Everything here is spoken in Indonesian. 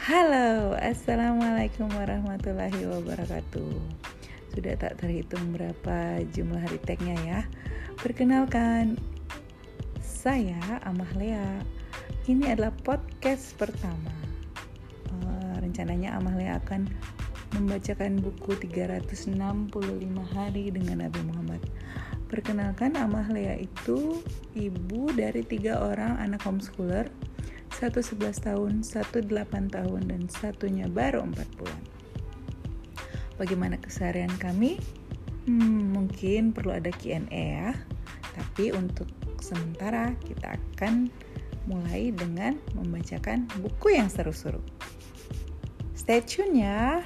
Halo, Assalamualaikum warahmatullahi wabarakatuh. Sudah tak terhitung berapa jumlah hari tagnya ya? Perkenalkan, saya Amah Lea. Ini adalah podcast pertama. Uh, Rencananya Amah Lea akan membacakan buku 365 hari dengan Nabi Muhammad. Perkenalkan, Amah Lea itu ibu dari tiga orang anak homeschooler satu 11 tahun, satu 8 tahun, dan satunya baru 4 bulan. Bagaimana keseharian kami? Hmm, mungkin perlu ada Q&A ya. Tapi untuk sementara kita akan mulai dengan membacakan buku yang seru-seru. Stay tune ya.